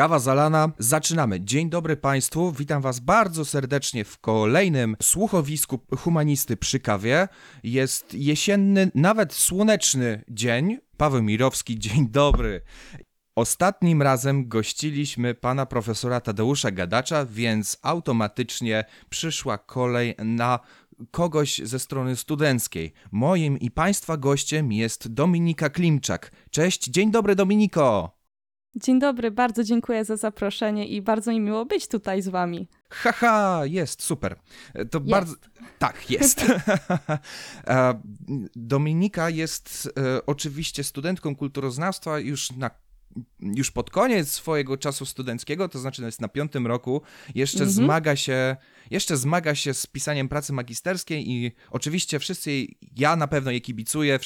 Kawa zalana, zaczynamy. Dzień dobry Państwu, witam Was bardzo serdecznie w kolejnym słuchowisku humanisty przy kawie. Jest jesienny, nawet słoneczny dzień. Paweł Mirowski, dzień dobry. Ostatnim razem gościliśmy pana profesora Tadeusza Gadacza, więc automatycznie przyszła kolej na kogoś ze strony studenckiej. Moim i państwa gościem jest Dominika Klimczak. Cześć, dzień dobry Dominiko! Dzień dobry, bardzo dziękuję za zaproszenie i bardzo mi miło być tutaj z wami. Haha, jest, super. To jest. bardzo. Tak, jest. Dominika jest e, oczywiście studentką kulturoznawstwa już na już pod koniec swojego czasu studenckiego, to znaczy jest na piątym roku, jeszcze mhm. zmaga się, jeszcze zmaga się z pisaniem pracy magisterskiej i oczywiście wszyscy jej, ja na pewno jej kibicuję,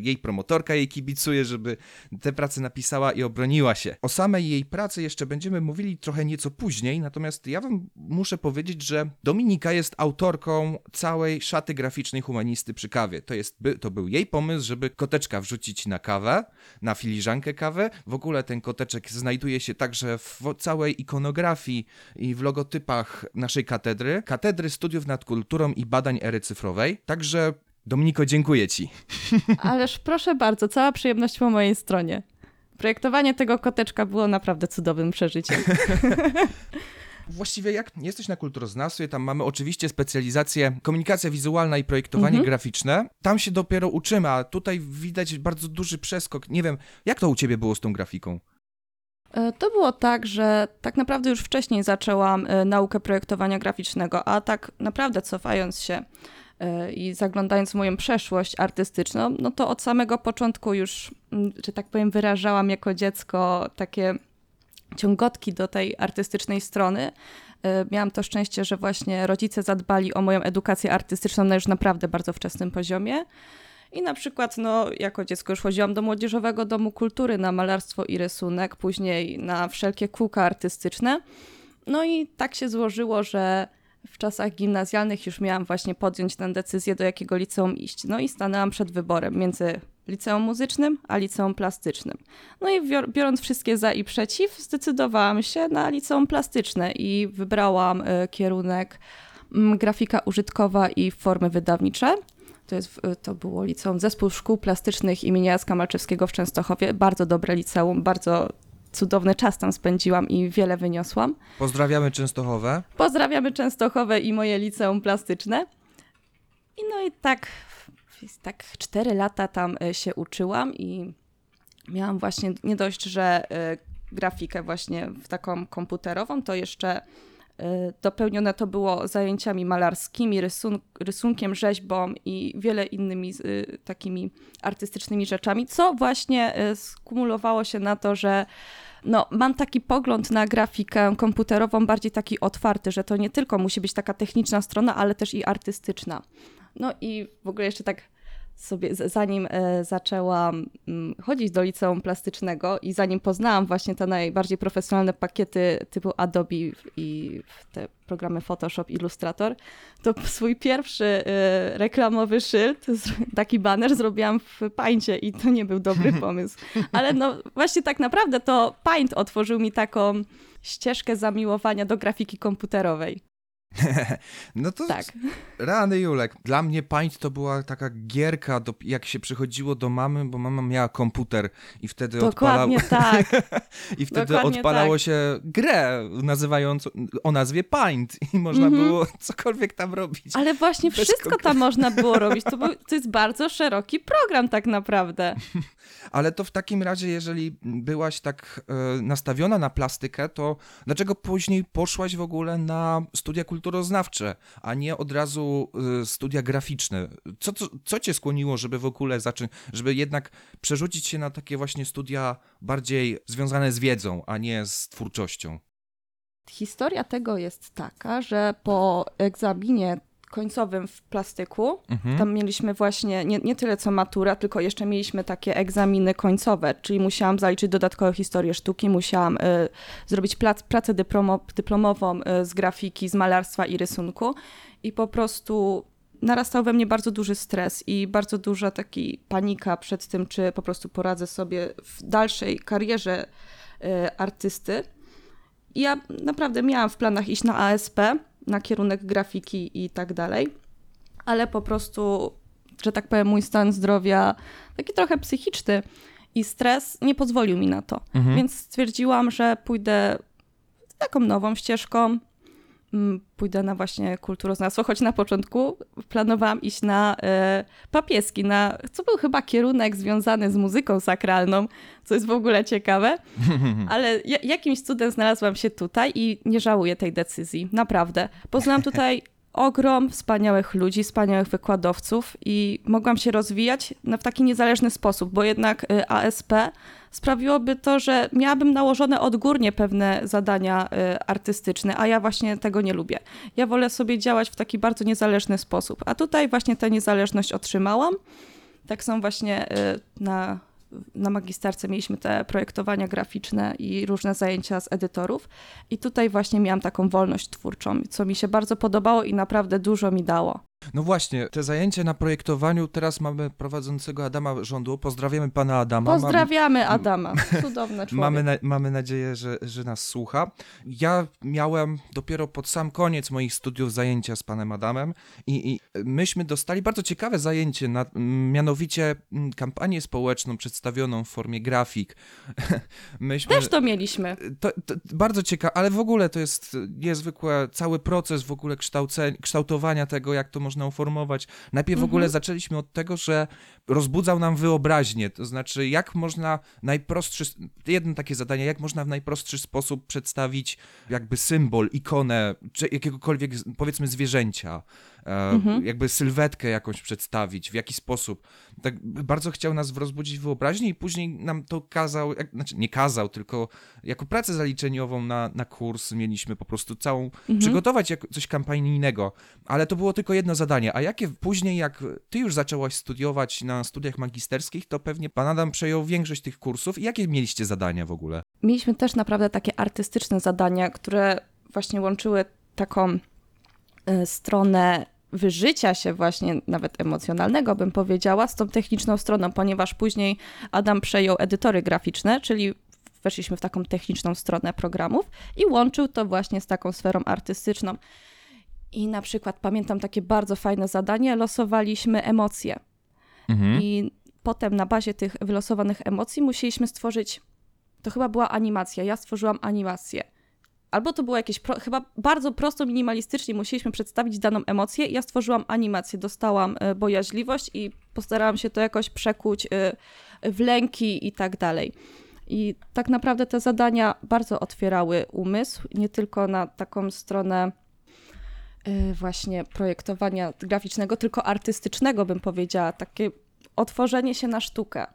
jej promotorka jej kibicuje, żeby te prace napisała i obroniła się. O samej jej pracy jeszcze będziemy mówili trochę nieco później, natomiast ja wam muszę powiedzieć, że Dominika jest autorką całej szaty graficznej humanisty przy kawie. To, jest, to był jej pomysł, żeby koteczka wrzucić na kawę, na filiżankę kawy. W ogóle ten koteczek znajduje się także w całej ikonografii i w logotypach naszej katedry, Katedry Studiów nad Kulturą i Badań Ery Cyfrowej. Także Dominiko, dziękuję Ci. Ależ proszę bardzo, cała przyjemność po mojej stronie. Projektowanie tego koteczka było naprawdę cudowym przeżyciem. Właściwie jak jesteś na kulturoznawstwie, tam mamy oczywiście specjalizację komunikacja wizualna i projektowanie mhm. graficzne. Tam się dopiero uczymy, a tutaj widać bardzo duży przeskok. Nie wiem, jak to u ciebie było z tą grafiką? E, to było tak, że tak naprawdę już wcześniej zaczęłam e, naukę projektowania graficznego, a tak naprawdę cofając się e, i zaglądając w moją przeszłość artystyczną, no to od samego początku już, mm, że tak powiem, wyrażałam jako dziecko takie ciągotki do tej artystycznej strony. Miałam to szczęście, że właśnie rodzice zadbali o moją edukację artystyczną na już naprawdę bardzo wczesnym poziomie. I na przykład, no, jako dziecko już chodziłam do Młodzieżowego Domu Kultury na malarstwo i rysunek, później na wszelkie kółka artystyczne. No i tak się złożyło, że w czasach gimnazjalnych już miałam właśnie podjąć tę decyzję, do jakiego liceum iść. No i stanęłam przed wyborem między liceum muzycznym a liceum plastycznym. No i biorąc wszystkie za i przeciw, zdecydowałam się na liceum plastyczne i wybrałam y, kierunek y, grafika użytkowa i formy wydawnicze. To, jest, to było liceum Zespół Szkół Plastycznych imienia Jacka Malczewskiego w Częstochowie. Bardzo dobre liceum, bardzo cudowny czas tam spędziłam i wiele wyniosłam. Pozdrawiamy Częstochowę. Pozdrawiamy Częstochowę i moje liceum plastyczne. I no i tak, tak cztery lata tam e, się uczyłam i miałam właśnie nie dość, że e, grafikę właśnie w taką komputerową, to jeszcze E, dopełnione to było zajęciami malarskimi, rysun rysunkiem, rzeźbą i wiele innymi takimi artystycznymi rzeczami, co właśnie skumulowało się na to, że no, mam taki pogląd na grafikę komputerową bardziej taki otwarty, że to nie tylko musi być taka techniczna strona, ale też i artystyczna. No i w ogóle jeszcze tak sobie, zanim e, zaczęłam mm, chodzić do liceum plastycznego i zanim poznałam właśnie te najbardziej profesjonalne pakiety typu Adobe i te programy Photoshop, Illustrator, to swój pierwszy e, reklamowy szyld, taki banner zrobiłam w Paincie i to nie był dobry pomysł. Ale no właśnie tak naprawdę to Paint otworzył mi taką ścieżkę zamiłowania do grafiki komputerowej. no to tak. rany Julek. Dla mnie Paint to była taka gierka, do, jak się przychodziło do mamy, bo mama miała komputer i wtedy Dokładnie odpalało... tak. I wtedy Dokładnie odpalało tak. się grę nazywającą o nazwie Paint i można mm -hmm. było cokolwiek tam robić. Ale właśnie wszystko tam można było robić. To, był, to jest bardzo szeroki program tak naprawdę. Ale to w takim razie, jeżeli byłaś tak e, nastawiona na plastykę, to dlaczego później poszłaś w ogóle na studia kulturoznawcze, a nie od razu e, studia graficzne? Co, co, co cię skłoniło, żeby w ogóle zacząć, żeby jednak przerzucić się na takie właśnie studia bardziej związane z wiedzą, a nie z twórczością? Historia tego jest taka, że po egzaminie końcowym w plastyku. Mhm. Tam mieliśmy właśnie nie, nie tyle co matura, tylko jeszcze mieliśmy takie egzaminy końcowe, czyli musiałam zaliczyć dodatkowe historię sztuki, musiałam y, zrobić plac, pracę dyplomo, dyplomową y, z grafiki, z malarstwa i rysunku i po prostu narastał we mnie bardzo duży stres i bardzo duża taki panika przed tym, czy po prostu poradzę sobie w dalszej karierze y, artysty. I ja naprawdę miałam w planach iść na ASP, na kierunek grafiki i tak dalej, ale po prostu, że tak powiem, mój stan zdrowia, taki trochę psychiczny i stres nie pozwolił mi na to. Mhm. Więc stwierdziłam, że pójdę taką nową ścieżką, pójdę na właśnie kulturoznawstwo, choć na początku planowałam iść na e, papieski, na, co był chyba kierunek związany z muzyką sakralną, co jest w ogóle ciekawe, ale ja, jakimś cudem znalazłam się tutaj i nie żałuję tej decyzji, naprawdę. Poznałam tutaj ogrom wspaniałych ludzi, wspaniałych wykładowców i mogłam się rozwijać na, w taki niezależny sposób, bo jednak y, ASP sprawiłoby to, że miałabym nałożone odgórnie pewne zadania y, artystyczne, a ja właśnie tego nie lubię. Ja wolę sobie działać w taki bardzo niezależny sposób, a tutaj właśnie tę niezależność otrzymałam. Tak są właśnie y, na, na magisterce mieliśmy te projektowania graficzne i różne zajęcia z edytorów i tutaj właśnie miałam taką wolność twórczą, co mi się bardzo podobało i naprawdę dużo mi dało. No właśnie, te zajęcia na projektowaniu, teraz mamy prowadzącego Adama Rządu. Pozdrawiamy pana Adama. Mamy- Pozdrawiamy Adama, cudowny człowiek. Mamy, na, mamy nadzieję, że, że nas słucha. Ja miałem dopiero pod sam koniec moich studiów zajęcia z panem Adamem i, i myśmy dostali bardzo ciekawe zajęcie, na, mianowicie m, kampanię społeczną przedstawioną w formie grafik. myśmy, Też to mieliśmy. to, to bardzo ciekawe, ale w ogóle to jest niezwykłe, cały proces w ogóle kształce, kształtowania tego, jak to można uformować. Najpierw w ogóle zaczęliśmy od tego, że rozbudzał nam wyobraźnię, to znaczy jak można najprostszy, jedno takie zadanie, jak można w najprostszy sposób przedstawić jakby symbol, ikonę, czy jakiegokolwiek powiedzmy zwierzęcia, e, jakby sylwetkę jakąś przedstawić, w jaki sposób. Tak bardzo chciał nas rozbudzić wyobraźnię i później nam to kazał, jak, znaczy nie kazał, tylko jako pracę zaliczeniową na, na kurs mieliśmy po prostu całą, przygotować jak, coś kampanijnego, ale to było tylko jedno zadanie, a jakie później, jak ty już zaczęłaś studiować na studiach magisterskich, to pewnie pan Adam przejął większość tych kursów. I jakie mieliście zadania w ogóle? Mieliśmy też naprawdę takie artystyczne zadania, które właśnie łączyły taką stronę wyżycia się właśnie, nawet emocjonalnego bym powiedziała, z tą techniczną stroną, ponieważ później Adam przejął edytory graficzne, czyli weszliśmy w taką techniczną stronę programów i łączył to właśnie z taką sferą artystyczną. I na przykład pamiętam takie bardzo fajne zadanie, losowaliśmy emocje. I potem na bazie tych wylosowanych emocji musieliśmy stworzyć, to chyba była animacja, ja stworzyłam animację. Albo to było jakieś, pro, chyba bardzo prosto, minimalistycznie musieliśmy przedstawić daną emocję. Ja stworzyłam animację, dostałam e, bojaźliwość i postarałam się to jakoś przekuć e, w lęki i tak dalej. I tak naprawdę te zadania bardzo otwierały umysł, nie tylko na taką stronę e, właśnie projektowania graficznego, tylko artystycznego, bym powiedziała, takie otworzenie się na sztukę.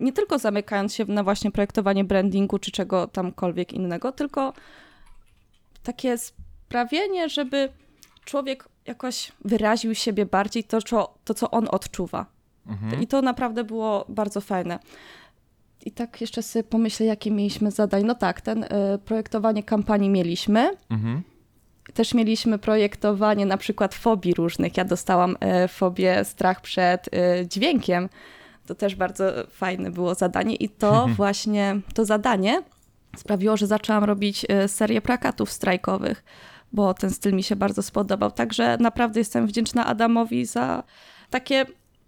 Nie tylko zamykając się na właśnie projektowanie brandingu czy czego tamkolwiek innego, tylko takie sprawienie, żeby człowiek jakoś wyraził siebie bardziej to, co, to, co on odczuwa. I to naprawdę było bardzo fajne. I tak jeszcze sobie pomyślę, jakie mieliśmy zadań. No tak, ten y, projektowanie kampanii mieliśmy. Mhm. Też mieliśmy projektowanie na przykład fobii różnych. Ja dostałam e, fobię, strach przed e, dźwiękiem. To też bardzo fajne było zadanie i to właśnie, to zadanie sprawiło, że zaczęłam robić e, serię plakatów strajkowych, bo ten styl mi się bardzo spodobał. Także naprawdę jestem wdzięczna Adamowi za takie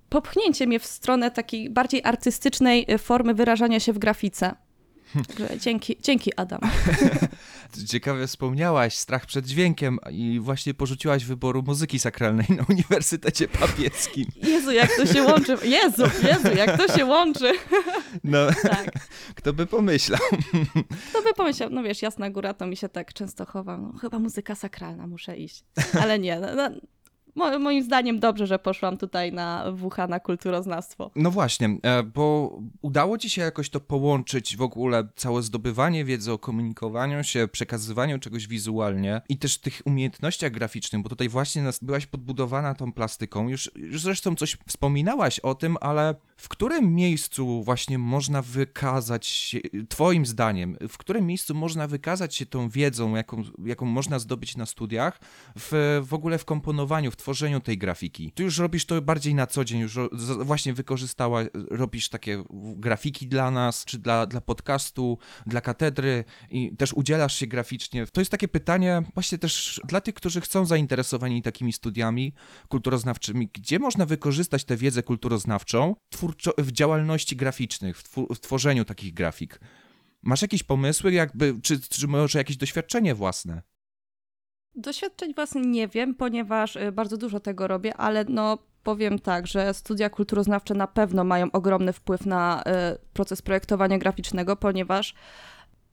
popchnięcie mnie w stronę takiej bardziej artystycznej e, formy wyrażania się w grafice. Dzięki, dzięki Adam. Ciekawe wspomniałaś strach przed dźwiękiem i właśnie porzuciłaś wyboru muzyki sakralnej na Uniwersytecie Papieckim. Jezu, jak to się łączy. Jezu, Jezu, jak to się łączy. No, Tak. kto by pomyślał? Kto by pomyślał, no wiesz, Jasna Góra to mi się tak często chowa. No, chyba muzyka sakralna, muszę iść. Ale nie, no, no, mo moim zdaniem dobrze, że poszłam tutaj na WH na kulturoznawstwo. No właśnie, e, bo udało ci się jakoś to połączyć w ogóle całe zdobywanie wiedzy o komunikowaniu się, przekazywaniu czegoś wizualnie i też tych umiejętnościach graficznych, bo tutaj właśnie byłaś podbudowana tą plastyką. Już, już zresztą coś wspominałaś o tym, ale w którym miejscu właśnie można wykazać się, twoim zdaniem, w którym miejscu można wykazać się tą wiedzą, jaką, jaką można zdobyć na studiach, w, w ogóle w komponowaniu, w tworzeniu tej grafiki? Ty już robisz to bardziej na co dzień, już właśnie wykorzystała, robisz takie grafiki dla nas, czy dla, dla podcastu, dla katedry i też udzielasz się graficznie. To jest takie pytanie właśnie też dla tych, którzy chcą zainteresowani takimi studiami kulturoznawczymi, gdzie można wykorzystać tę wiedzę kulturoznawczą twórczo, w działalności graficznych, w, w tworzeniu takich grafik. Masz jakieś pomysły, jakby, czy, czy może jakieś doświadczenie własne? Doświadczeń własnych nie wiem, ponieważ y, bardzo dużo tego robię, ale no powiem tak, że studia kulturoznawcze na pewno mają ogromny wpływ na y, proces projektowania graficznego, ponieważ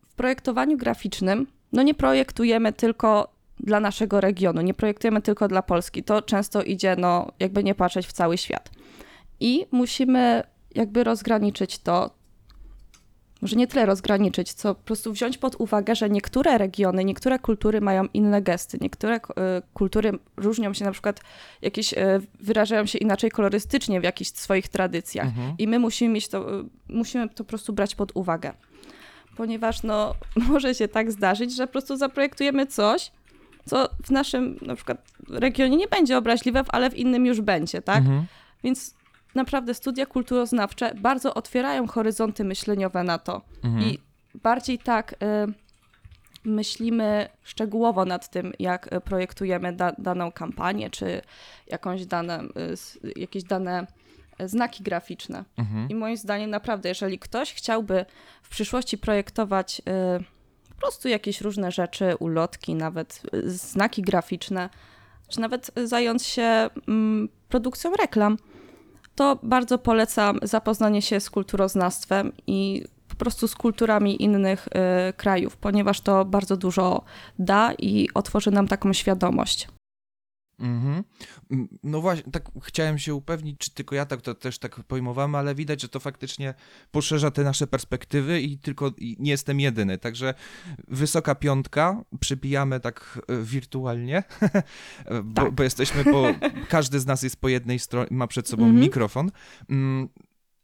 w projektowaniu graficznym no nie projektujemy tylko dla naszego regionu, nie projektujemy tylko dla Polski. To często idzie, no jakby nie patrzeć w cały świat. I musimy jakby rozgraniczyć to, może nie tyle rozgraniczyć, co po prostu wziąć pod uwagę, że niektóre regiony, niektóre kultury mają inne gesty, niektóre y, kultury różnią się na przykład, jakieś y, wyrażają się inaczej kolorystycznie w jakichś swoich tradycjach mhm. i my musimy mieć to, y, musimy to po prostu brać pod uwagę. Ponieważ no, może się tak zdarzyć, że po prostu zaprojektujemy coś, co w naszym na przykład regionie nie będzie obraźliwe, ale w innym już będzie, tak? Mhm. Więc naprawdę studia kulturoznawcze bardzo otwierają horyzonty myśleniowe na to. Mhm. I bardziej tak y, myślimy szczegółowo nad tym, jak projektujemy da, daną kampanię, czy jakąś dane, y, jakieś dane znaki graficzne. Mhm. I moim zdaniem naprawdę, jeżeli ktoś chciałby w przyszłości projektować y, po prostu jakieś różne rzeczy, ulotki, nawet y, znaki graficzne, czy nawet zająć się mm, produkcją reklam, to bardzo polecam zapoznanie się z kulturoznawstwem i po prostu z kulturami innych y, krajów, ponieważ to bardzo dużo da i otworzy nam taką świadomość. Mhm. No właśnie, tak chciałem się upewnić, czy tylko ja tak to też tak pojmowałem, ale widać, że to faktycznie poszerza te nasze perspektywy i tylko nie jestem jedyny. Także wysoka piątka, przybijamy tak e, wirtualnie, bo, tak. bo, jesteśmy po. Każdy z nas jest po jednej stronie, ma przed sobą mhm. mikrofon.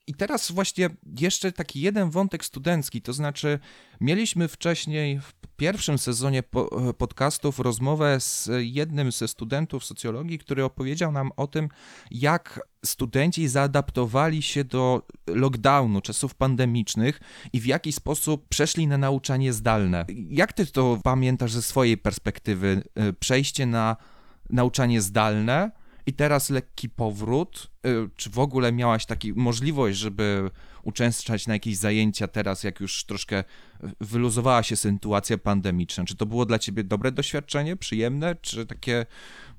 I teraz właśnie jeszcze taki jeden wątek studencki, to znaczy mieliśmy wcześniej w pierwszym sezonie po, podcastów rozmowę z jednym ze studentów socjologii, który opowiedział nam o tym, jak studenci zaadaptowali się do lockdownu, czasów pandemicznych i w jaki sposób przeszli na nauczanie zdalne. Jak ty to pamiętasz ze swojej perspektywy, y, przejście na nauczanie zdalne? I teraz lekki powrót. Y, czy w ogóle miałaś taką możliwość, żeby uczęszczać na jakieś zajęcia teraz, jak już troszkę wyluzowała się sytuacja pandemiczna? Czy to było dla ciebie dobre doświadczenie, przyjemne, czy takie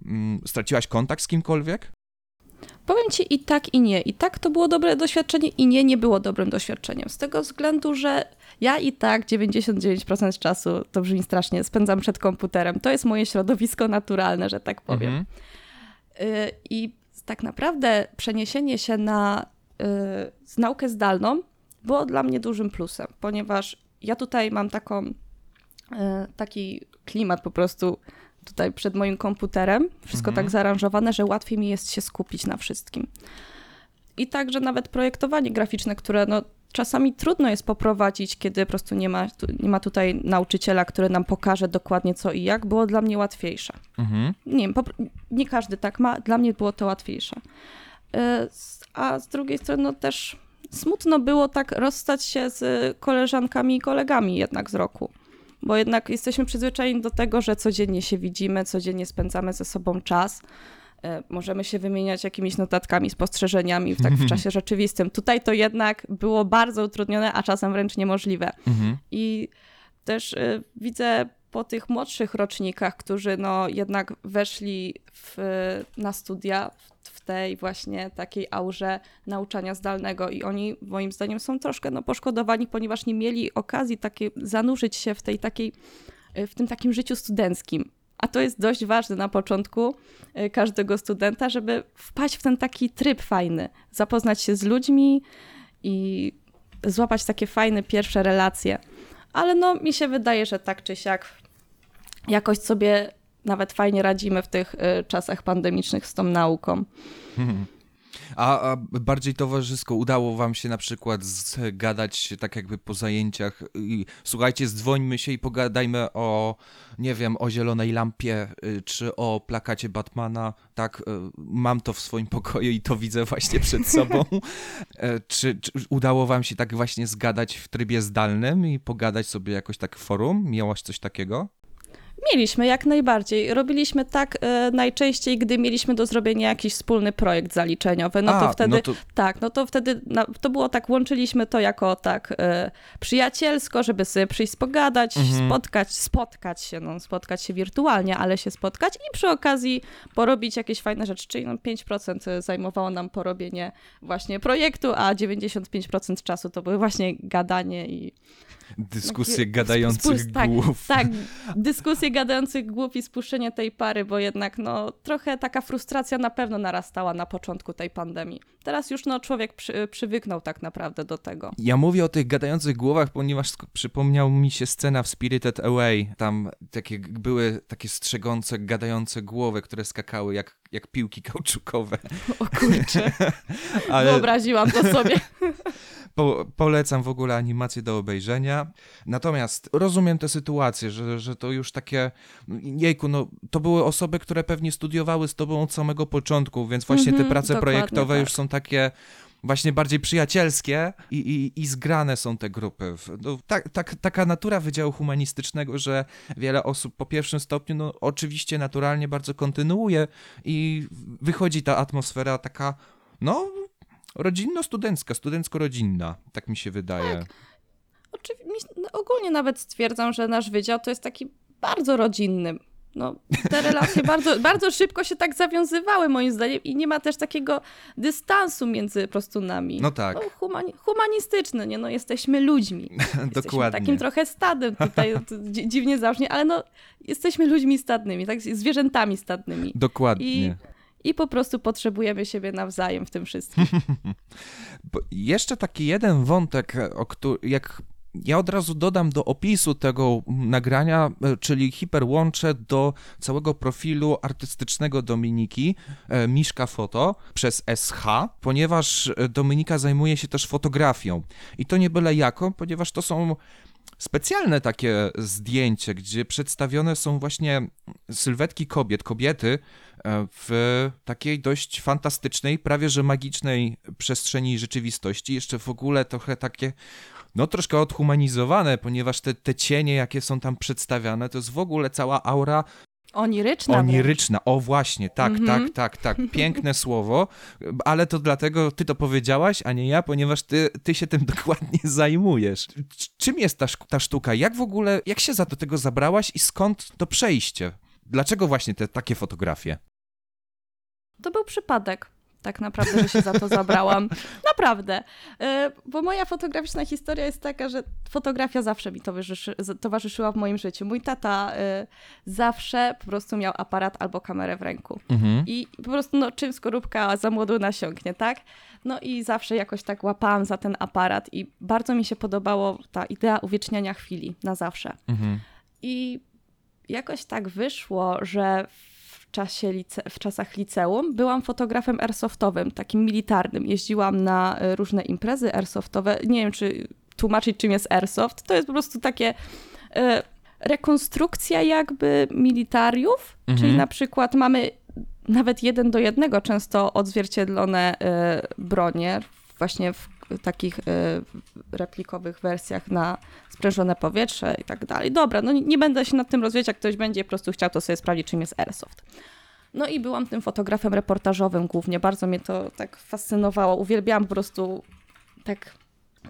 mm, straciłaś kontakt z kimkolwiek? Powiem ci i tak, i nie. I tak to było dobre doświadczenie, i nie, nie było dobrym doświadczeniem. Z tego względu, że ja i tak 99% czasu, to brzmi strasznie, spędzam przed komputerem. To jest moje środowisko naturalne, że tak powiem. Mhm. Y, I tak naprawdę przeniesienie się na y, naukę zdalną było dla mnie dużym plusem, ponieważ ja tutaj mam taką, y, taki klimat po prostu tutaj przed moim komputerem, wszystko tak mhm. tak zaaranżowane, że łatwiej mi jest się skupić na wszystkim. I także nawet projektowanie graficzne, które no, czasami trudno jest poprowadzić, kiedy po prostu nie ma, nie ma tutaj nauczyciela, który nam pokaże dokładnie co i jak, było dla mnie łatwiejsze. Mhm. Nie wiem, nie każdy tak ma, dla mnie było to łatwiejsze. E, a z drugiej strony no też smutno było tak rozstać się z koleżankami i kolegami jednak z roku. Bo jednak jesteśmy przyzwyczajeni do tego, że codziennie się widzimy, codziennie spędzamy ze sobą czas. E, możemy się wymieniać jakimiś notatkami, spostrzeżeniami w, tak, w czasie rzeczywistym. Tutaj to jednak było bardzo utrudnione, a czasem wręcz niemożliwe. Mhm. I też y, widzę po tych młodszych rocznikach, którzy no jednak weszli w, na studia w tej właśnie takiej aurze nauczania zdalnego i oni moim zdaniem są troszkę no, poszkodowani, ponieważ nie mieli okazji takie, zanurzyć się w tej takiej, w tym takim życiu studenckim A to jest dość ważne na początku y, każdego studenta, żeby wpaść w ten taki tryb fajny, zapoznać się z ludźmi i złapać takie fajne pierwsze relacje. Ale no, mi się wydaje, że tak czy siak jakoś sobie nawet fajnie radzimy w tych y, czasach pandemicznych z tą nauką. A, a, bardziej towarzysko udało wam się na przykład zgadać tak jakby po zajęciach i słuchajcie, zdzwońmy się i pogadajmy o, nie wiem, o zielonej lampie y, czy o plakacie Batmana. Tak, y, mam to w swoim pokoju i to widzę właśnie przed sobą. E, czy, czy udało wam się tak właśnie zgadać w trybie zdalnym i pogadać sobie jakoś tak w forum? Miałaś coś takiego? Mieliśmy, jak najbardziej. Robiliśmy tak e, najczęściej, gdy mieliśmy do zrobienia jakiś wspólny projekt zaliczeniowy. No A, to wtedy, no to- tak, no to wtedy na, to było tak, łączyliśmy to jako tak e, przyjacielsko, żeby sobie przyjść pogadać, Mhm. spotkać, spotkać się, no spotkać się wirtualnie, ale się spotkać i przy okazji porobić jakieś fajne rzeczy, czyli no 5% zajmowało nam porobienie właśnie projektu, a 95% czasu to były właśnie gadanie i Dyskusje gadających spust- tak, głów. Tak, dyskusje gadających głów i spuszczenie tej pary, bo jednak no trochę taka frustracja na pewno narastała na początku tej pandemii. Teraz już no człowiek przy, przywyknął tak naprawdę do tego. Ja mówię o tych gadających głowach, ponieważ przypomniał mi się scena w Spirited Away. Tam takie były takie strzegące, gadające głowy, które skakały jak, jak piłki kauczukowe. O kurczę, Ale wyobraziłam to sobie. Po, polecam w ogóle animację do obejrzenia. Natomiast rozumiem tę sytuację, że, że to już takie. Jejku, no to były osoby, które pewnie studiowały z tobą od samego początku, więc właśnie te Mhm, prace projektowe tak. już są takie właśnie bardziej przyjacielskie i, i, i zgrane są te grupy. No, tak, tak, taka natura Wydziału Humanistycznego, że wiele osób po pierwszym stopniu, no oczywiście naturalnie bardzo kontynuuje i wychodzi ta atmosfera taka, no rodzinno-studencka, studencko-rodzinna, tak mi się wydaje. Oczywiście, no, ogólnie nawet stwierdzam, że nasz wydział to jest taki bardzo rodzinny. No, te relacje bardzo, bardzo szybko się tak zawiązywały moim zdaniem i nie ma też takiego dystansu między po prostu nami. No tak. No, humani- humanistyczny, nie? No, jesteśmy ludźmi. Jesteśmy Dokładnie. takim trochę stadem tutaj, dziwnie zabrzmi, ale no, jesteśmy ludźmi stadnymi, tak? Zwierzętami stadnymi. Dokładnie. I, I po prostu potrzebujemy siebie nawzajem w tym wszystkim. Jeszcze taki jeden wątek, o który, jak ja od razu dodam do opisu tego nagrania, e, czyli hiperłączę do całego profilu artystycznego Dominiki, e, Miszka Foto, przez SH, ponieważ e, Dominika zajmuje się też fotografią. I to nie byle jaką, ponieważ to są specjalne takie zdjęcie, gdzie przedstawione są właśnie sylwetki kobiet, kobiety e, w takiej dość fantastycznej, prawie że magicznej przestrzeni rzeczywistości. Jeszcze w ogóle trochę takie, no troszkę odhumanizowane, ponieważ te, te cienie, jakie są tam przedstawiane, to jest w ogóle cała aura Oniryczna oniryczna. O właśnie, tak, Mhm. tak, tak, tak. Piękne słowo, ale to dlatego ty to powiedziałaś, a nie ja, ponieważ ty, ty się tym dokładnie zajmujesz. Czym jest ta, ta sztuka? Jak w ogóle, jak się za do tego zabrałaś i skąd to przejście? Dlaczego właśnie te takie fotografie? To był przypadek, tak naprawdę, że się za to zabrałam. Naprawdę. E, Bo moja fotograficzna historia jest taka, że fotografia zawsze mi towarzyszy, towarzyszyła w moim życiu. Mój tata e, zawsze po prostu miał aparat albo kamerę w ręku. Mhm. I po prostu, no, czym skorupka za młodu nasiąknie, tak? No i zawsze jakoś tak łapałam za ten aparat i bardzo mi się podobało ta idea uwieczniania chwili na zawsze. Mhm. I jakoś tak wyszło, że w, czasie lice, w czasach liceum byłam fotografem airsoftowym, takim militarnym. Jeździłam na e, różne imprezy airsoftowe. Nie wiem, czy tłumaczyć, czym jest airsoft. To jest po prostu takie e, rekonstrukcja jakby militariów, Mhm. czyli na przykład mamy nawet jeden do jednego często odzwierciedlone e, bronie właśnie w takich e, replikowych wersjach na sprężone powietrze i tak dalej. Dobra, no nie, będę się nad tym rozwijać, jak ktoś będzie po prostu chciał, to sobie sprawdzić, czym jest airsoft. No i byłam tym fotografem reportażowym głównie, bardzo mnie to tak fascynowało, uwielbiałam po prostu tak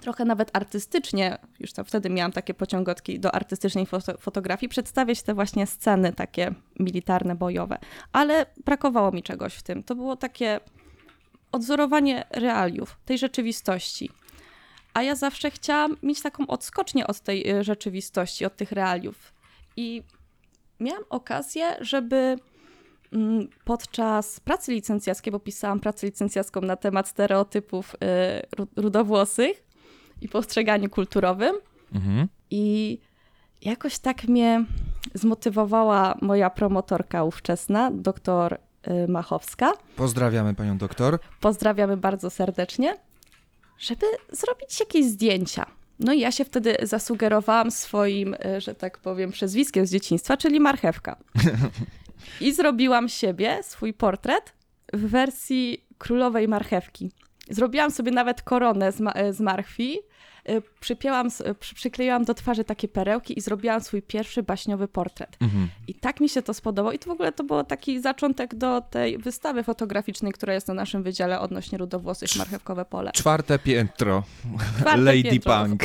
trochę nawet artystycznie, już tam wtedy miałam takie pociągotki do artystycznej foto fotografii, przedstawiać te właśnie sceny takie militarne, bojowe. Ale brakowało mi czegoś w tym. To było takie odzorowanie realiów, tej rzeczywistości. A ja zawsze chciałam mieć taką odskocznię od tej y, rzeczywistości, od tych realiów. I miałam okazję, żeby mm, podczas pracy licencjackiej, bo pisałam pracę licencjacką na temat stereotypów y, rudowłosych i postrzeganiu kulturowym. Mhm. I jakoś tak mnie zmotywowała moja promotorka ówczesna, doktor Machowska. Pozdrawiamy panią doktor. Pozdrawiamy bardzo serdecznie, żeby zrobić jakieś zdjęcia. No i ja się wtedy zasugerowałam swoim, y, że tak powiem, przezwiskiem z dzieciństwa, czyli marchewka. I zrobiłam siebie, swój portret w wersji królowej marchewki. Zrobiłam sobie nawet koronę z, ma z marchwi, Y, przypięłam, przy, przykleiłam do twarzy takie perełki i zrobiłam swój pierwszy baśniowy portret. Mhm. I tak mi się to spodobało. I to w ogóle to był taki zaczątek do tej wystawy fotograficznej, która jest na naszym wydziale odnośnie rudowłosych Marchewkowe Pole. Czwarte piętro. Czwarte Lady piętro. Punk.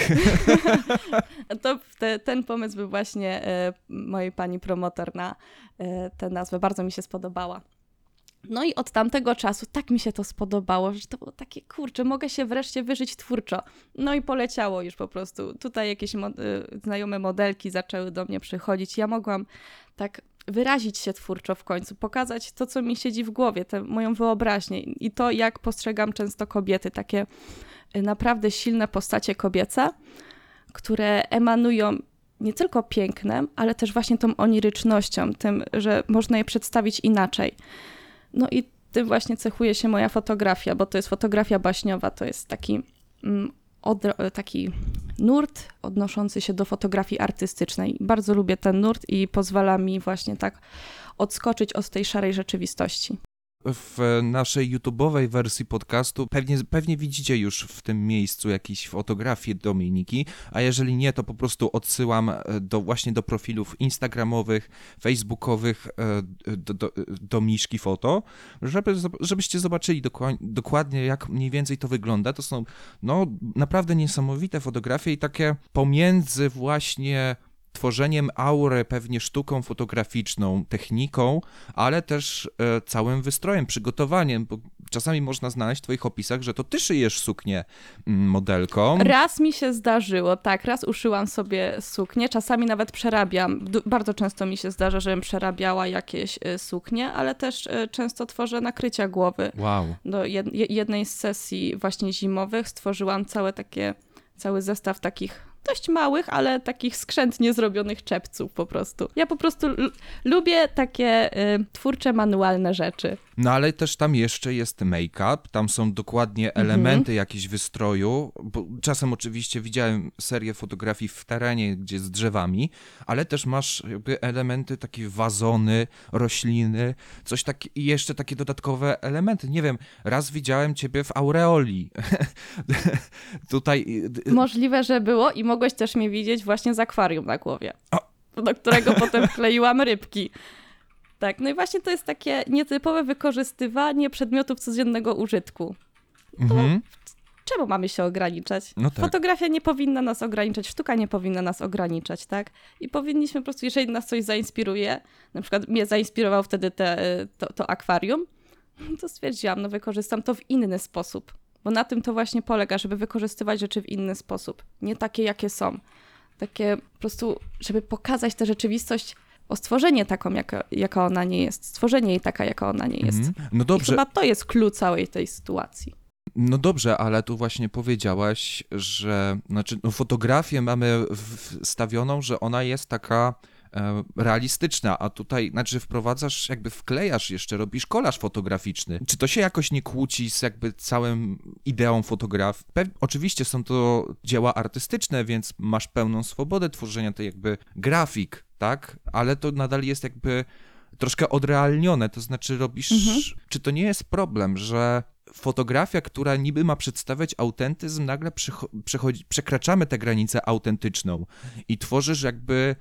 to te, ten pomysł był właśnie y, mojej pani promotor na y, tę nazwę. Bardzo mi się spodobała. No i od tamtego czasu tak mi się to spodobało, że to było takie, kurczę, mogę się wreszcie wyżyć twórczo. No i poleciało już po prostu. Tutaj jakieś y, znajome modelki zaczęły do mnie przychodzić. Ja mogłam tak wyrazić się twórczo w końcu, pokazać to, co mi siedzi w głowie, tę moją wyobraźnię i to, jak postrzegam często kobiety, takie y, naprawdę silne postacie kobiece, które emanują nie tylko pięknem, ale też właśnie tą onirycznością, tym, że można je przedstawić inaczej. No i tym właśnie cechuje się moja fotografia, bo to jest fotografia baśniowa, to jest taki, mm, taki nurt odnoszący się do fotografii artystycznej. Bardzo lubię ten nurt i pozwala mi właśnie tak odskoczyć od tej szarej rzeczywistości w naszej YouTube'owej wersji podcastu pewnie, pewnie widzicie już w tym miejscu jakieś fotografie Dominiki, a jeżeli nie, to po prostu odsyłam e, do, właśnie do profilów instagramowych, facebookowych e, do, do, do Miszki Foto, żeby, żebyście zobaczyli dokładnie, jak mniej więcej to wygląda. To są no, naprawdę niesamowite fotografie i takie pomiędzy właśnie tworzeniem aury, pewnie sztuką fotograficzną, techniką, ale też e, całym wystrojem, przygotowaniem, bo czasami można znaleźć w twoich opisach, że to ty szyjesz suknię mm, modelką. Raz mi się zdarzyło, tak, raz uszyłam sobie suknię, czasami nawet przerabiam. Bardzo często mi się zdarza, żebym przerabiała jakieś e, suknie, ale też e, często tworzę nakrycia głowy. Wow. Do jednej z sesji właśnie zimowych stworzyłam całe takie, cały zestaw takich dość małych, ale takich skrzętnie zrobionych czepców po prostu. Ja po prostu lubię takie y, twórcze, manualne rzeczy. No ale też tam jeszcze jest make-up, tam są dokładnie mhm. elementy jakieś wystroju, bo czasem oczywiście widziałem serię fotografii w terenie, gdzie z drzewami, ale też masz jakby elementy takie wazony, rośliny, coś tak i jeszcze takie dodatkowe elementy. Nie wiem, raz widziałem ciebie w aureoli. Tutaj możliwe, że było i mogłeś też mnie widzieć właśnie z akwarium na głowie. Do którego potem wkleiłam rybki. Tak, no i właśnie to jest takie nietypowe wykorzystywanie przedmiotów codziennego użytku. Mhm. Czemu mamy się ograniczać? No tak. Fotografia nie powinna nas ograniczać, sztuka nie powinna nas ograniczać, tak? I powinniśmy po prostu, jeżeli nas coś zainspiruje, na przykład mnie zainspirował wtedy te, to, to akwarium, to stwierdziłam, no wykorzystam to w inny sposób. Bo na tym to właśnie polega, żeby wykorzystywać rzeczy w inny sposób. Nie takie, jakie są. Takie po prostu, żeby pokazać tę rzeczywistość o stworzenie taką, jaka, jaka ona nie jest. Stworzenie jej taka, jaka ona nie jest. Mm. No dobrze. I chyba to jest klucz całej tej sytuacji. No dobrze, ale tu właśnie powiedziałaś, że znaczy, no fotografię mamy wstawioną, że ona jest taka realistyczna, a tutaj, znaczy wprowadzasz, jakby wklejasz jeszcze, robisz kolaż fotograficzny. Czy to się jakoś nie kłóci z jakby całym ideą fotografii? oczywiście są to dzieła artystyczne, więc masz pełną swobodę tworzenia tej jakby grafik, tak? Ale to nadal jest jakby troszkę odrealnione, to znaczy robisz... Mhm. Czy to nie jest problem, że fotografia, która niby ma przedstawiać autentyzm, nagle przechodzi, przekraczamy tę granicę autentyczną i tworzysz jakby...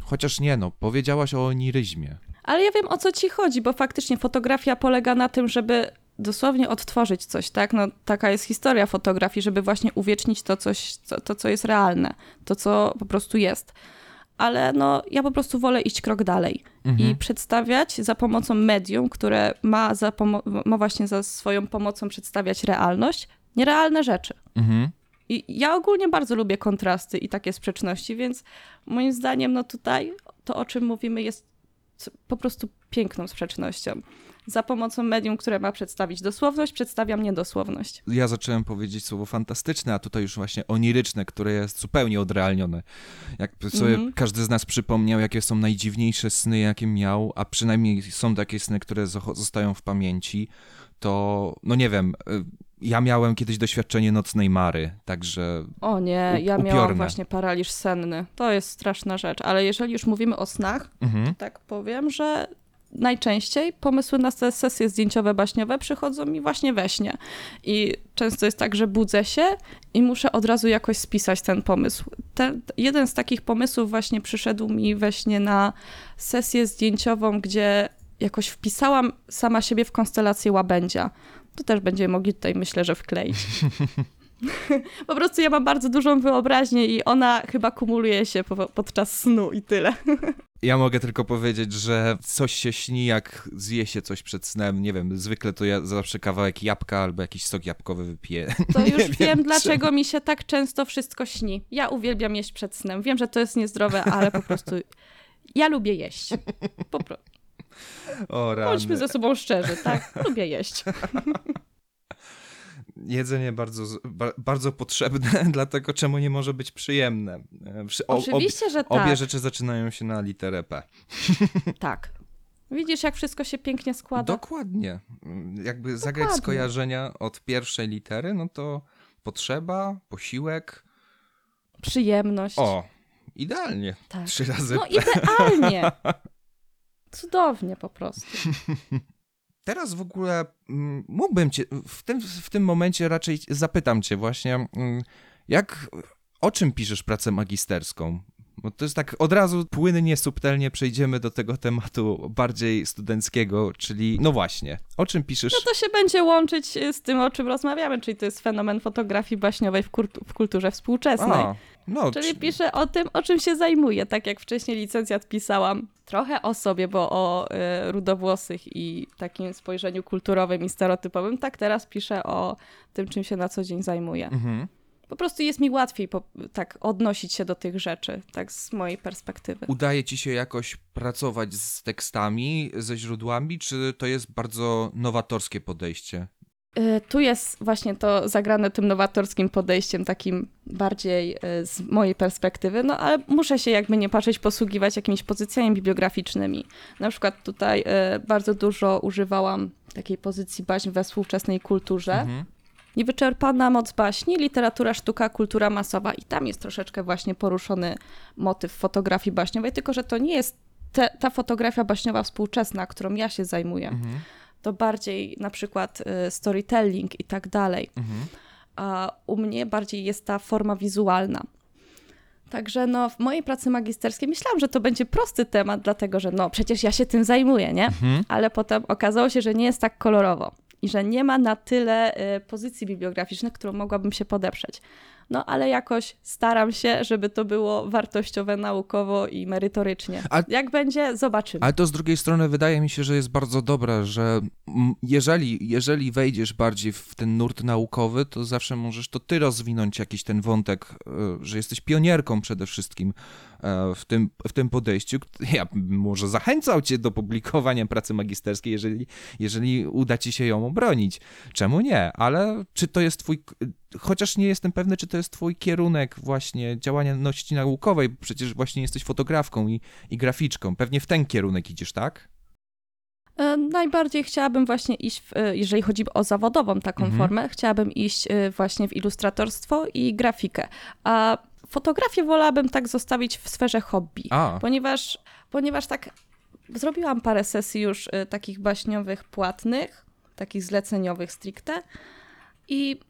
Chociaż nie, no, powiedziałaś o oniryzmie. Ale ja wiem, o co ci chodzi, bo faktycznie fotografia polega na tym, żeby dosłownie odtworzyć coś, tak? No, taka jest historia fotografii, żeby właśnie uwiecznić to, coś, to, to, co jest realne, to, co po prostu jest ale no, ja po prostu wolę iść krok dalej mhm. i przedstawiać za pomocą medium, które ma, za ma właśnie za swoją pomocą przedstawiać realność, nierealne rzeczy. Mhm. I ja ogólnie bardzo lubię kontrasty i takie sprzeczności, więc moim zdaniem, no tutaj to, o czym mówimy, jest po prostu piękną sprzecznością. Za pomocą medium, które ma przedstawić dosłowność, przedstawiam niedosłowność. Ja zacząłem powiedzieć słowo fantastyczne, a tutaj już właśnie oniryczne, które jest zupełnie odrealnione. Jakby sobie mm -hmm. każdy z nas przypomniał, jakie są najdziwniejsze sny, jakie miał, a przynajmniej są takie sny, które zostają w pamięci, to no nie wiem y, ja miałem kiedyś doświadczenie nocnej mary, także. O nie, ja upiorne. miałam właśnie paraliż senny. To jest straszna rzecz, ale jeżeli już mówimy o snach, mhm. tak powiem, że najczęściej pomysły na te sesje zdjęciowe, baśniowe przychodzą mi właśnie we śnie. I często jest tak, że budzę się i muszę od razu jakoś spisać ten pomysł. Ten, jeden z takich pomysłów właśnie przyszedł mi we śnie na sesję zdjęciową, gdzie jakoś wpisałam sama siebie w konstelację łabędzia to też będziemy mogli tutaj, myślę, że wkleić. po prostu ja mam bardzo dużą wyobraźnię i ona chyba kumuluje się po, podczas snu i tyle. Ja mogę tylko powiedzieć, że coś się śni, jak zje się coś przed snem. Nie wiem, zwykle to ja zawsze kawałek jabłka albo jakiś sok jabłkowy wypiję. To już wiem, wiem dlaczego mi się tak często wszystko śni. Ja uwielbiam jeść przed snem. Wiem, że to jest niezdrowe, ale po prostu ja lubię jeść. Po prostu. O, rany. Bądźmy ze sobą szczerzy, tak? Lubię jeść. Jedzenie bardzo, bardzo potrzebne, dlatego czemu nie może być przyjemne. O, Oczywiście, że tak. Obie rzeczy zaczynają się na literę P. Tak. Widzisz, jak wszystko się pięknie składa? Dokładnie. Jakby Dokładnie. zagrać skojarzenia od pierwszej litery, no to potrzeba, posiłek. Przyjemność. O, idealnie. Tak. Trzy razy. No idealnie. Cudownie po prostu. Teraz w ogóle mm, mógłbym cię, w tym, w tym momencie raczej zapytam cię właśnie, mm, jak, o czym piszesz pracę magisterską? Bo to jest tak od razu płynnie, subtelnie przejdziemy do tego tematu bardziej studenckiego, czyli no właśnie, o czym piszesz? No to się będzie łączyć z tym, o czym rozmawiamy, czyli to jest fenomen fotografii baśniowej w, w kulturze współczesnej. A, no, czyli czy... piszę o tym, o czym się zajmuję, tak jak wcześniej licencjat pisałam trochę o sobie, bo o y, rudowłosych i takim spojrzeniu kulturowym i stereotypowym, tak teraz piszę o tym, czym się na co dzień zajmuję. Mhm po prostu jest mi łatwiej po, tak odnosić się do tych rzeczy, tak z mojej perspektywy. Udaje ci się jakoś pracować z tekstami, ze źródłami, czy to jest bardzo nowatorskie podejście? Y, tu jest właśnie to zagrane tym nowatorskim podejściem, takim bardziej y, z mojej perspektywy, no ale muszę się jakby nie patrzeć, posługiwać jakimiś pozycjami bibliograficznymi. Na przykład tutaj y, bardzo dużo używałam takiej pozycji baśń we współczesnej kulturze. Mhm Niewyczerpana moc baśni, literatura, sztuka, kultura masowa. I tam jest troszeczkę właśnie poruszony motyw fotografii baśniowej, tylko że to nie jest te, ta fotografia baśniowa współczesna, którą ja się zajmuję. Mhm. To bardziej na przykład y, storytelling i tak dalej. Mhm. A u mnie bardziej jest ta forma wizualna. Także no, w mojej pracy magisterskiej myślałam, że to będzie prosty temat, dlatego że no przecież ja się tym zajmuję, nie? Mhm. Ale potem okazało się, że nie jest tak kolorowo i że nie ma na tyle y, pozycji bibliograficznych, którą mogłabym się podeprzeć. No ale jakoś staram się, żeby to było wartościowe naukowo i merytorycznie. A, Jak będzie, zobaczymy. Ale to z drugiej strony wydaje mi się, że jest bardzo dobre, że jeżeli, jeżeli wejdziesz bardziej w ten nurt naukowy, to zawsze możesz to ty rozwinąć jakiś ten wątek, y, że jesteś pionierką przede wszystkim w tym, w tym podejściu. Ja może zachęcał cię do publikowania pracy magisterskiej, jeżeli, jeżeli uda ci się ją obronić. Czemu nie? Ale czy to jest twój, chociaż nie jestem pewny, czy to jest twój kierunek właśnie działalności naukowej, bo przecież właśnie jesteś fotografką i, i graficzką. Pewnie w ten kierunek idziesz, tak? E, najbardziej chciałabym właśnie iść, w, e, jeżeli chodzi o zawodową taką mhm. formę, chciałabym iść właśnie w ilustratorstwo i grafikę. A fotografię wolałabym tak zostawić w sferze hobby, A. ponieważ, ponieważ tak zrobiłam parę sesji już y, takich baśniowych płatnych, takich zleceniowych stricte i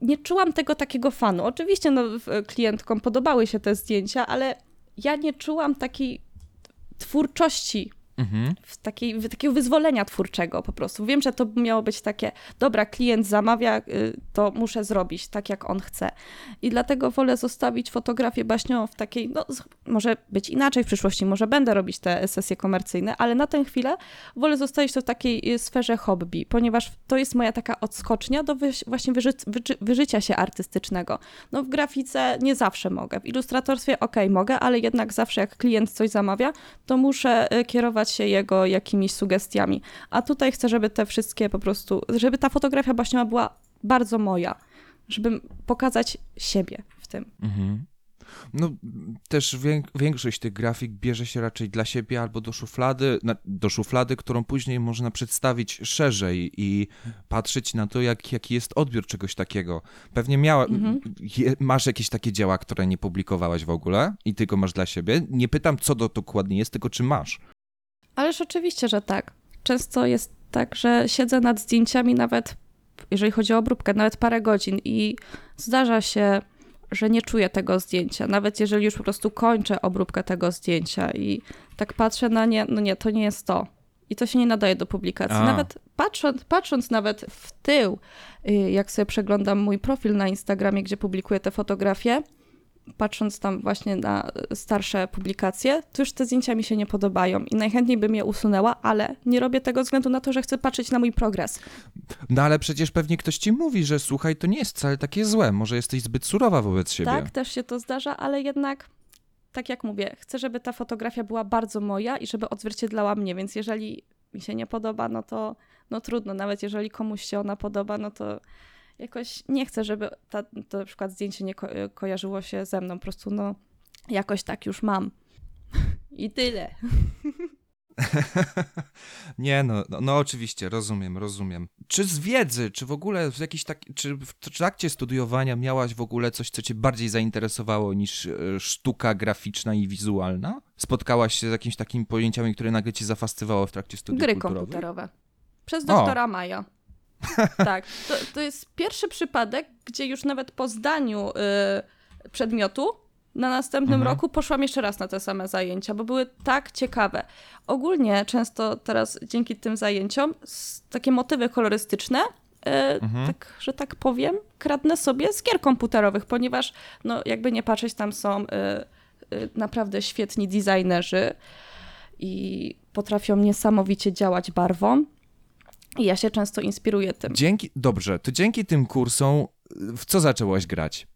nie czułam tego takiego fanu. Oczywiście no, klientkom podobały się te zdjęcia, ale ja nie czułam takiej twórczości mhm. w takiej, w takiego wyzwolenia twórczego po prostu. Wiem, że to miało być takie, dobra, klient zamawia, y, to muszę zrobić tak, jak on chce. I dlatego wolę zostawić fotografię baśniową w takiej, no może być inaczej w przyszłości, może będę robić te sesje komercyjne, ale na tę chwilę wolę zostawić to w takiej y, sferze hobby, ponieważ to jest moja taka odskocznia do właśnie wyży, wyżycia się artystycznego. No w grafice nie zawsze mogę, w ilustratorstwie ok, mogę, ale jednak zawsze jak klient coś zamawia, to muszę y, się jego jakimiś sugestiami. A tutaj chcę, żeby te wszystkie po prostu, żeby ta fotografia baśniowa była bardzo moja, żeby pokazać siebie w tym. Mhm. No, też większość tych grafik bierze się raczej dla siebie albo do szuflady, do szuflady, którą później można przedstawić szerzej i patrzeć na to, jak, jaki jest odbiór czegoś takiego. Pewnie miała, mhm. masz jakieś takie dzieła, które nie publikowałaś w ogóle i tylko masz dla siebie. Nie pytam, co to dokładnie jest, tylko czy masz. Ależ oczywiście, że tak. Często jest tak, że siedzę nad zdjęciami nawet, jeżeli chodzi o obróbkę, nawet parę godzin i zdarza się że nie czuję tego zdjęcia, nawet jeżeli już po prostu kończę obróbkę tego zdjęcia i tak patrzę na nie, no nie, to nie jest to. I to się nie nadaje do publikacji. A. Nawet patrząc, patrząc nawet w tył, y, jak sobie przeglądam mój profil na Instagramie, gdzie publikuję te fotografie, patrząc tam właśnie na starsze publikacje, to już te zdjęcia mi się nie podobają i najchętniej bym je usunęła, ale nie robię tego względu na to, że chcę patrzeć na mój progres. No ale przecież pewnie ktoś ci mówi, że słuchaj, to nie jest wcale takie złe, może jesteś zbyt surowa wobec siebie. Tak, też się to zdarza, ale jednak tak jak mówię, chcę, żeby ta fotografia była bardzo moja i żeby odzwierciedlała mnie, więc jeżeli mi się nie podoba, no to no trudno, nawet jeżeli komuś się ona podoba, no to jakoś nie chcę, żeby ta, to na przykład zdjęcie nie ko kojarzyło się ze mną. Po prostu no, jakoś tak już mam. I tyle. nie, no, no, no, oczywiście, rozumiem, rozumiem. Czy z wiedzy, czy w ogóle w jakiś tak, czy w trakcie studiowania miałaś w ogóle coś, co cię bardziej zainteresowało niż e, sztuka graficzna i wizualna? Spotkałaś się z jakimiś takimi pojęciami, które nagle cię zafascywały w trakcie studiów Gry komputerowe. Przez doktora o. Maja. Tak. To, to jest pierwszy przypadek, gdzie już nawet po zdaniu y, przedmiotu na następnym mhm. roku poszłam jeszcze raz na te same zajęcia, bo były tak ciekawe. Ogólnie często teraz dzięki tym zajęciom takie motywy kolorystyczne y, mhm. tak, że tak powiem, kradnę sobie z gier komputerowych, ponieważ, no, jakby nie patrzeć, tam są y, y, naprawdę świetni designerzy i potrafią niesamowicie działać barwą. I ja się często inspiruję tym. Dzięki, dobrze, to dzięki tym kursom w co zaczęłaś grać?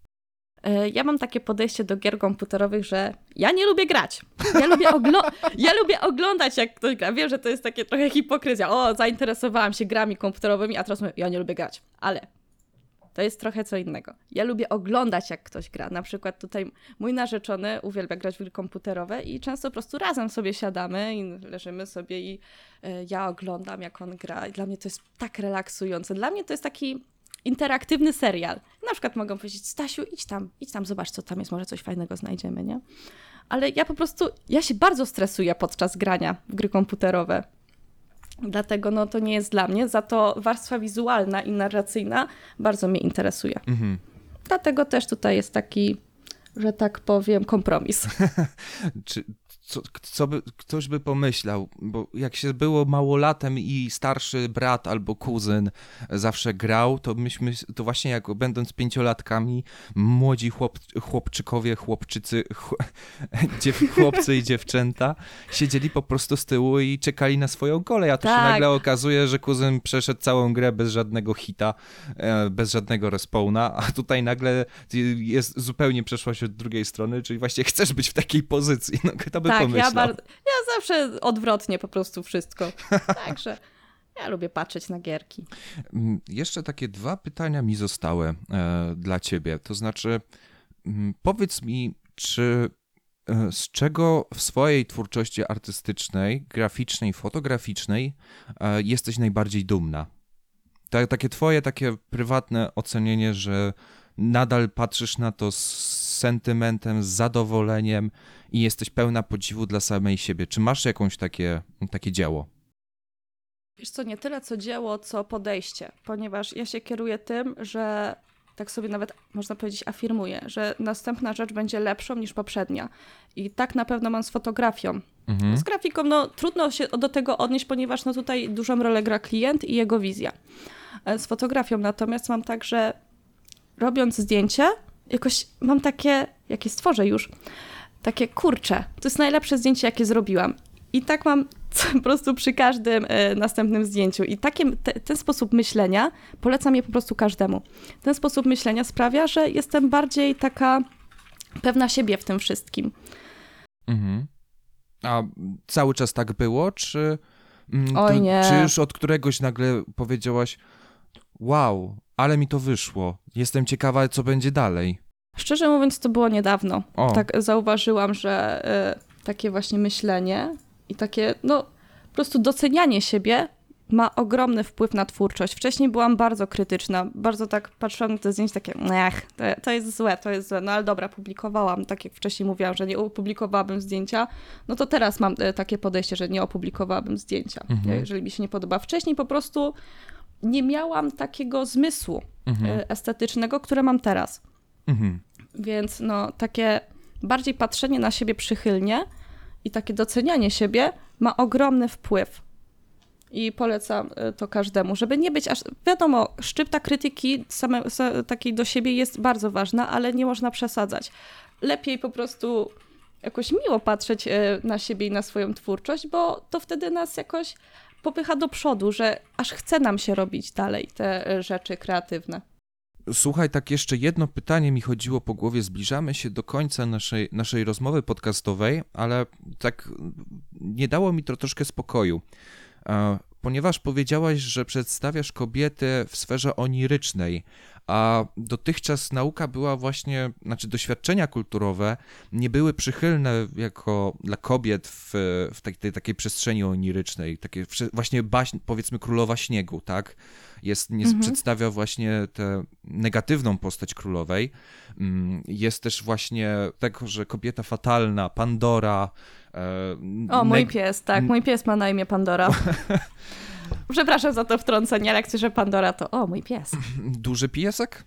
E, ja mam takie podejście do gier komputerowych, że ja nie lubię grać. Ja lubię, oglo- ja lubię oglądać, jak ktoś gra. Wiem, że to jest takie trochę hipokryzja. O, zainteresowałam się grami komputerowymi, a teraz mówię, ja nie lubię grać. Ale to jest trochę co innego. Ja lubię oglądać, jak ktoś gra. Na przykład tutaj mój narzeczony uwielbia grać w gry komputerowe i często po prostu razem sobie siadamy i leżymy sobie i y, ja oglądam, jak on gra. I dla mnie to jest tak relaksujące. Dla mnie to jest taki interaktywny serial. Na przykład mogą powiedzieć, Stasiu, idź tam, idź tam, zobacz, co tam jest, może coś fajnego znajdziemy, nie? Ale ja po prostu, ja się bardzo stresuję podczas grania w gry komputerowe. Dlatego no, to nie jest dla mnie, za to warstwa wizualna i narracyjna bardzo mnie interesuje. Mhm. Dlatego też tutaj jest taki, że tak powiem, kompromis. Czy co, co by, ktoś by pomyślał, bo jak się było małolatem i starszy brat albo kuzyn zawsze grał, to myśmy, to właśnie jak będąc pięciolatkami, młodzi chłop, chłopczykowie, chłopczycy, chłopcy i dziewczęta siedzieli po prostu z tyłu i czekali na swoją kolej, a tu tak. się nagle okazuje, że kuzyn przeszedł całą grę bez żadnego hita, e, bez żadnego respawna, a tutaj nagle jest zupełnie przeszłaś od drugiej strony, czyli właśnie chcesz być w takiej pozycji. No, kto by tak, pomyślał? Ja, bardzo, ja zawsze odwrotnie po prostu wszystko. Także ja lubię patrzeć na gierki. Mm, jeszcze takie dwa pytania mi zostały e, dla ciebie. To znaczy, mm, powiedz mi, czy e, z czego w swojej twórczości artystycznej, graficznej, fotograficznej e, jesteś najbardziej dumna? Ta, takie twoje, takie prywatne ocenienie, że nadal patrzysz na to z sentymentem, z zadowoleniem i jesteś pełna podziwu dla samej siebie. Czy masz jakąś takie, takie dzieło? Wiesz co, nie tyle co dzieło, co podejście, ponieważ ja się kieruję tym, że tak sobie nawet można powiedzieć afirmuję, że następna rzecz będzie lepszą niż poprzednia. I tak na pewno mam z fotografią. Mhm. Z grafiką, no trudno się do tego odnieść, ponieważ no tutaj dużą rolę gra klient i jego wizja. E, Z fotografią natomiast mam tak, że robiąc zdjęcie, jakoś mam takie, jakie stworzę już, takie kurcze. To jest najlepsze zdjęcie, jakie zrobiłam. I tak mam po prostu przy każdym e, następnym zdjęciu. I taki, te, ten sposób myślenia polecam je po prostu każdemu. Ten sposób myślenia sprawia, że jestem bardziej taka pewna siebie w tym wszystkim. Mhm. A cały czas tak było, czy, mm, Oj, to- nie. czy już od któregoś nagle powiedziałaś, wow, ale mi to wyszło, jestem ciekawa, co będzie dalej. Szczerze mówiąc, to było niedawno. O. Tak zauważyłam, że y, takie właśnie myślenie i takie, no, po prostu docenianie siebie ma ogromny wpływ na twórczość. Wcześniej byłam bardzo krytyczna, bardzo tak patrzyłam na te zdjęcia, takie, ech, to, to jest złe, to jest złe, no ale dobra, publikowałam, tak jak wcześniej mówiłam, że nie opublikowałabym zdjęcia, no to teraz mam e, takie podejście, że nie opublikowałabym zdjęcia, Mhm. jeżeli mi się nie podoba. Wcześniej po prostu nie miałam takiego zmysłu Mhm. e, estetycznego, które mam teraz. Mhm. Więc no, takie bardziej patrzenie na siebie przychylnie i takie docenianie siebie ma ogromny wpływ. I polecam y, to każdemu, żeby nie być aż. Wiadomo, szczypta krytyki same, sa, takiej do siebie jest bardzo ważna, ale nie można przesadzać. Lepiej po prostu jakoś miło patrzeć y, na siebie i na swoją twórczość, bo to wtedy nas jakoś popycha do przodu, że aż chce nam się robić dalej te y, rzeczy kreatywne. Słuchaj, tak jeszcze jedno pytanie mi chodziło po głowie. Zbliżamy się do końca naszej, naszej rozmowy podcastowej, ale tak nie dało mi to troszkę spokoju. Ponieważ powiedziałaś, że przedstawiasz kobiety w sferze onirycznej, a dotychczas nauka była właśnie, znaczy doświadczenia kulturowe nie były przychylne jako dla kobiet w, w tej, tej takiej przestrzeni onirycznej, takie właśnie baśń, powiedzmy królowa śniegu, tak? Jest, nie, Mhm. przedstawia właśnie tę negatywną postać królowej. Mm, Jest też właśnie tego, że kobieta fatalna, Pandora. E, O, mój pies, tak, mój pies ma na imię Pandora. Przepraszam za to wtrącenie, ale jak słyszę Pandora, to o, mój pies. Duży piesek?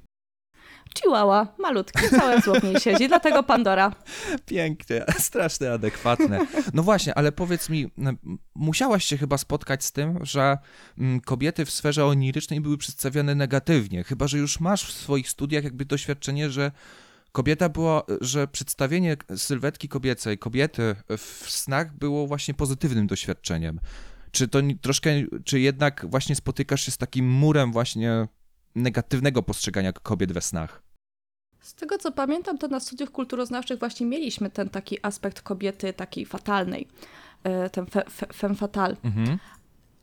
Chihuahua, malutki, całe zło w niej siedzi, dlatego Pandora. Pięknie, strasznie adekwatne. No właśnie, ale powiedz mi, musiałaś się chyba spotkać z tym, że kobiety w sferze onirycznej były przedstawiane negatywnie, chyba że już masz w swoich studiach jakby doświadczenie, że kobieta była, że przedstawienie sylwetki kobiecej, kobiety w snach było właśnie pozytywnym doświadczeniem. Czy to troszkę, czy jednak właśnie spotykasz się z takim murem właśnie negatywnego postrzegania kobiet we snach? Z tego co pamiętam, to na studiach kulturoznawczych właśnie mieliśmy ten taki aspekt kobiety takiej fatalnej, e, ten fe, fe, femme fatale. Mhm.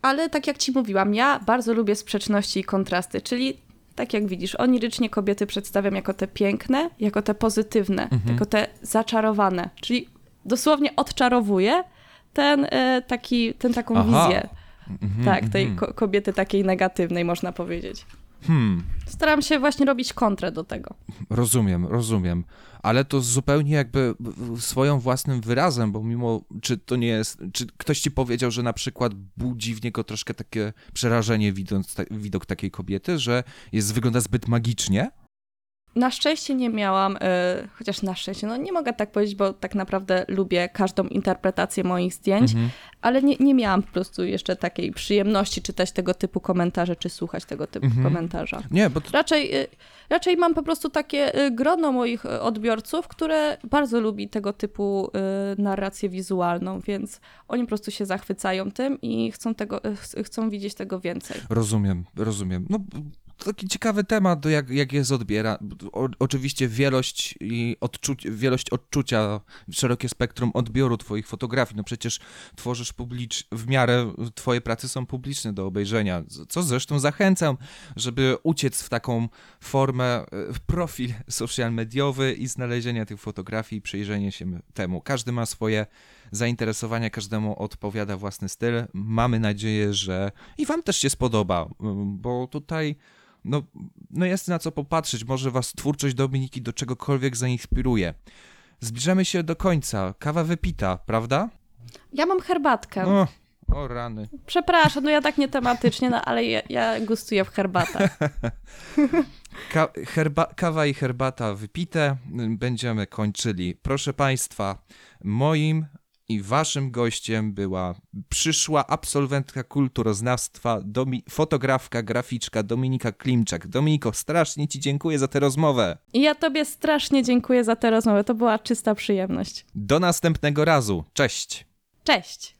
Ale tak jak ci mówiłam, ja bardzo lubię sprzeczności i kontrasty, czyli tak jak widzisz, onirycznie kobiety przedstawiam jako te piękne, jako te pozytywne, Mhm. jako te zaczarowane, czyli dosłownie odczarowuję ten, e, taki, ten taką Aha. wizję. Mhm, Tak, tej mhm. ko- kobiety takiej negatywnej, można powiedzieć. Hmm. Staram się właśnie robić kontrę do tego. Rozumiem, rozumiem. Ale to zupełnie jakby swoją własnym wyrazem, bo mimo, czy to nie jest, czy ktoś ci powiedział, że na przykład budzi w niego troszkę takie przerażenie widząc ta, widok takiej kobiety, że jest, wygląda zbyt magicznie? Na szczęście nie miałam, e, chociaż na szczęście, no nie mogę tak powiedzieć, bo tak naprawdę lubię każdą interpretację moich zdjęć, Mhm. ale nie, nie miałam po prostu jeszcze takiej przyjemności czytać tego typu komentarze, czy słuchać tego typu Mhm. komentarza. Nie, bo to, Raczej, y, raczej mam po prostu takie y, grono moich odbiorców, które bardzo lubi tego typu narrację wizualną, więc oni po prostu się zachwycają tym i chcą, tego, ch- chcą widzieć tego więcej. rozumiem, rozumiem. No, taki ciekawy temat, jak, jak jest odbiera. O, oczywiście wielość i odczuć, wielość odczucia, szerokie spektrum odbioru twoich fotografii. No przecież tworzysz publicz, w miarę twoje prace są publiczne do obejrzenia, co zresztą zachęcam, żeby uciec w taką formę, e, w profil social mediowy i znalezienia tych fotografii i przyjrzenie się temu. Każdy ma swoje zainteresowania, każdemu odpowiada własny styl. Mamy nadzieję, że i wam też się spodoba, bo tutaj no, no jest na co popatrzeć. Może was twórczość Dominiki do czegokolwiek zainspiruje. Zbliżamy się do końca. Kawa wypita, prawda? Ja mam herbatkę. O, O rany. Przepraszam, no ja tak nie tematycznie, no ale ja, ja gustuję w herbatach. Ka herba kawa i herbata wypite. Będziemy kończyli. Proszę Państwa, moim i waszym gościem była przyszła absolwentka kulturoznawstwa, domi- fotografka, graficzka Dominika Klimczak. Dominiko, strasznie Ci dziękuję za tę rozmowę. I ja tobie strasznie dziękuję za tę rozmowę, to była czysta przyjemność. Do następnego razu. Cześć! Cześć!